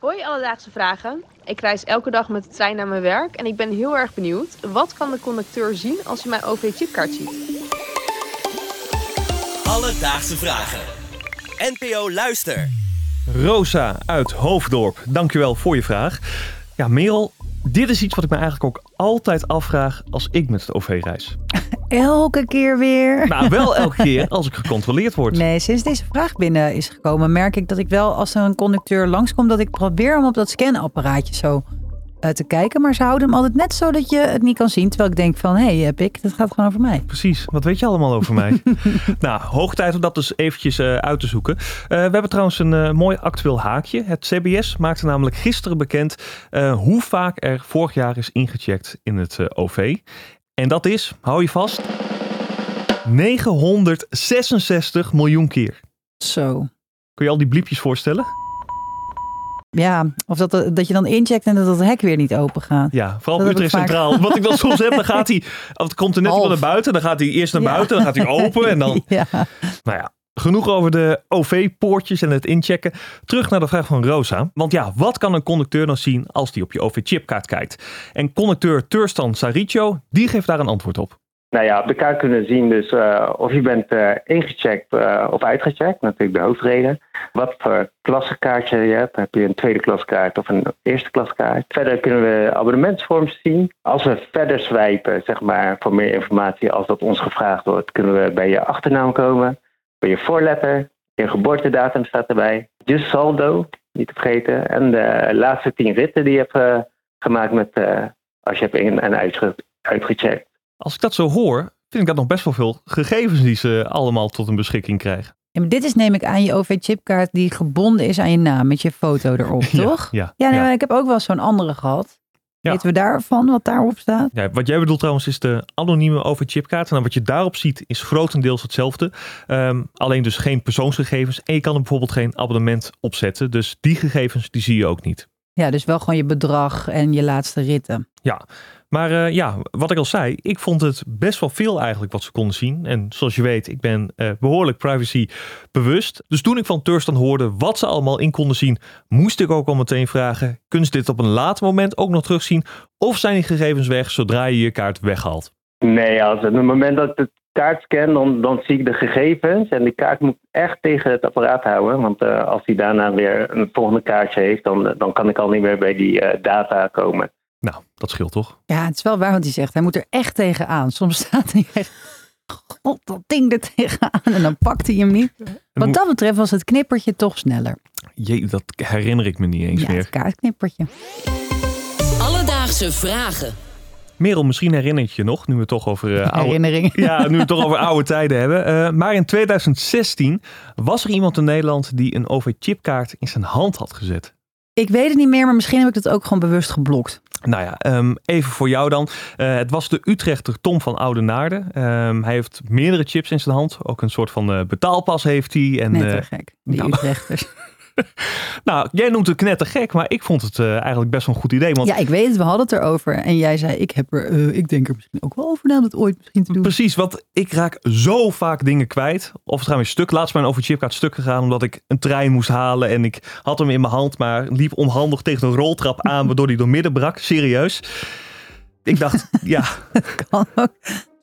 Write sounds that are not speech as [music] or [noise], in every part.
Hoi Alledaagse Vragen. Ik reis elke dag met de trein naar mijn werk en ik ben heel erg benieuwd. Wat kan de conducteur zien als hij mijn OV-chipkaart ziet? Alledaagse Vragen. NPO Luister. Rosa uit Hoofddorp, dankjewel voor je vraag. Ja, Merel, dit is iets wat ik me eigenlijk ook altijd afvraag als ik met het OV reis. Elke keer weer. Nou, wel elke keer als ik gecontroleerd word. Nee, sinds deze vraag binnen is gekomen, merk ik dat ik wel als er een conducteur langskomt, dat ik probeer hem op dat scanapparaatje zo eh, te kijken. Maar ze houden hem altijd net zo dat je het niet kan zien. Terwijl ik denk van, hé, hey, heb ik, dat gaat gewoon over mij. Precies, wat weet je allemaal over mij? [laughs] nou, hoog tijd om dat dus eventjes eh, uit te zoeken. Eh, we hebben trouwens een mooi actueel haakje. Het CBS maakte namelijk gisteren bekend hoe vaak er vorig jaar is ingecheckt in het OV. En dat is, hou je vast, 966 miljoen keer. Zo. Kun je al die bliepjes voorstellen? Ja, of dat, dat je dan incheckt en dat het hek weer niet open gaat. Ja, vooral Dat Utrecht vaak. Centraal. Wat ik dan soms heb, dan gaat hij, of het komt er net Half. naar buiten, dan gaat hij eerst naar Ja. buiten, dan gaat hij open en dan, [laughs] Ja. nou ja. Genoeg over de OV-poortjes en het inchecken. Terug naar de vraag van Rosa. Want ja, wat kan een conducteur dan zien als die op je OV-chipkaart kijkt? En conducteur Turstan Saricio, die geeft daar een antwoord op. Nou ja, op de kaart kunnen we zien dus eh, of je bent eh, ingecheckt eh, of uitgecheckt. Natuurlijk de hoofdreden. Wat voor klassekaartje je hebt. Heb je een tweede klaskaart of een eerste klaskaart. Verder kunnen we abonnementsvorms zien. Als we verder swipen, zeg maar, voor meer informatie als dat ons gevraagd wordt, kunnen we bij je achternaam komen. Bij je voorletter. Je geboortedatum staat erbij. Je saldo, niet te vergeten. En de laatste tien ritten die je hebt eh, gemaakt met, eh, als je hebt in- en uitge- uitgecheckt. Als ik dat zo hoor, vind ik dat nog best wel veel gegevens die ze allemaal tot hun beschikking krijgen. Ja, maar dit is neem ik aan je OV-chipkaart die gebonden is aan je naam met je foto erop, [laughs] toch? Ja, Ja, nee, ja. maar ik heb ook wel zo'n andere gehad. Ja. Weten we daarvan wat daarop staat? Ja, wat jij bedoelt trouwens is de anonieme OV-chipkaart. En wat je daarop ziet is grotendeels hetzelfde. Ehm, alleen dus geen persoonsgegevens. En je kan er bijvoorbeeld geen abonnement opzetten. Dus die gegevens die zie je ook niet. Ja, dus wel gewoon je bedrag en je laatste ritten. Ja, maar eh, ja, wat ik al zei, ik vond het best wel veel eigenlijk wat ze konden zien. En zoals je weet, ik ben eh, behoorlijk privacy bewust. Dus toen ik van Turstan hoorde wat ze allemaal in konden zien, moest ik ook al meteen vragen, kunnen ze dit op een later moment ook nog terugzien? Of zijn die gegevens weg zodra je je kaart weghaalt? Nee, als op het moment dat de kaart scan, dan, dan zie ik de gegevens. En die kaart moet echt tegen het apparaat houden. Want eh, als hij daarna weer een volgende kaartje heeft, dan, dan kan ik al niet meer bij die eh, data komen. Nou, dat scheelt toch? Ja, het is wel waar wat hij zegt. Hij moet er echt tegenaan. Soms staat hij echt... God, dat ding er tegenaan. En dan pakt hij hem niet. Wat dat betreft was het knippertje toch sneller. Jee, dat herinner ik me niet eens Ja, meer. het kaartknippertje. Alledaagse vragen. Merel, misschien herinner je je nog, nu we het toch over eh, oude... Ja, nu we toch over oude tijden hebben. Eh, maar in 2016 was er iemand in Nederland die een OV-chipkaart in zijn hand had gezet. Ik weet het niet meer, maar misschien heb ik het ook gewoon bewust geblokt. Nou ja, ehm, even voor jou dan. Eh, het was de Utrechter Tom van Oudenaarde. Ehm hij heeft meerdere chips in zijn hand. Ook een soort van betaalpas heeft hij. En, Net te gek. Die nou. Utrechters. [laughs] [laughs] nou, jij noemt het knettergek, maar ik vond het eh, eigenlijk best wel een goed idee. Want Ja, ik weet het. We hadden het erover. En jij zei, ik, heb er, eh, ik denk er misschien ook wel over na om het ooit misschien te doen. Precies, want ik raak zo vaak dingen kwijt. Of het gaat weer stuk. Laatst mijn overchipkaart stuk gegaan omdat ik een trein moest halen. En ik had hem in mijn hand, maar liep onhandig tegen een roltrap aan. Waardoor hij door midden brak. Serieus. Ik dacht, [laughs] ja. Kan ook.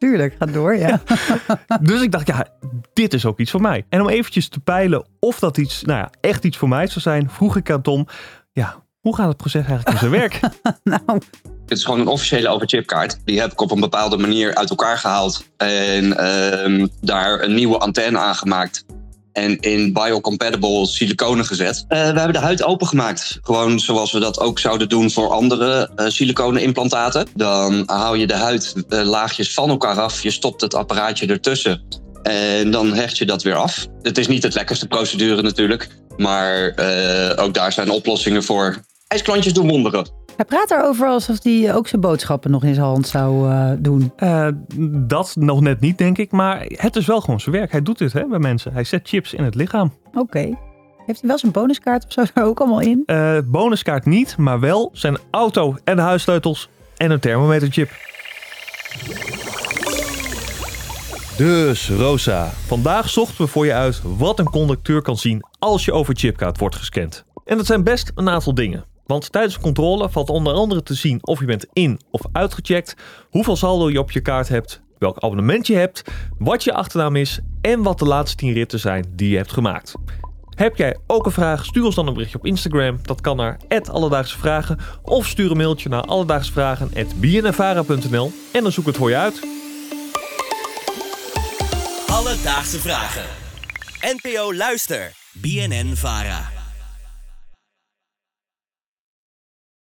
Tuurlijk, ga door, ja. [laughs] Dus ik dacht, ja, dit is ook iets voor mij. En om eventjes te peilen of dat iets, nou ja, echt iets voor mij zou zijn, vroeg ik aan Tom, ja, hoe gaat het proces eigenlijk in zijn [laughs] werk? nou, Het is gewoon een officiële overchipkaart. Die heb ik op een bepaalde manier uit elkaar gehaald. En ehm, daar een nieuwe antenne aan gemaakt. En in biocompatible siliconen gezet. Eh, we hebben de huid opengemaakt. Gewoon zoals we dat ook zouden doen voor andere eh siliconen implantaten. Dan haal je de huid eh, laagjes van elkaar af. Je stopt het apparaatje ertussen. En dan hecht je dat weer af. Het is niet het lekkerste procedure natuurlijk. Maar eh, ook daar zijn oplossingen voor. IJsklantjes doen wonderen. Hij praat erover alsof hij ook zijn boodschappen nog in zijn hand zou eh, doen. Eh, dat nog net niet, denk ik. Maar het is wel gewoon zijn werk. Hij doet dit hè, bij mensen. Hij zet chips in het lichaam. Oké. Heeft hij wel zijn bonuskaart of zo [laughs] er ook allemaal in? Eh, bonuskaart niet, maar wel zijn auto en de huissleutels en een thermometerchip. Dus Rosa, vandaag zochten we voor je uit wat een conducteur kan zien als je over chipkaart wordt gescand. En dat zijn best een aantal dingen. Want tijdens de controle valt onder andere te zien of je bent in- of uitgecheckt, hoeveel saldo je op je kaart hebt, welk abonnement je hebt, wat je achternaam is en wat de laatste 10 ritten zijn die je hebt gemaakt. Heb jij ook een vraag? Stuur ons dan een berichtje op Instagram. Dat kan naar Alledaagse Vragen. Of stuur een mailtje naar alledaagsvragen.bnnvara.nl en dan zoek het voor je uit. Alledaagse vragen. NPO Luister. BNN Vara.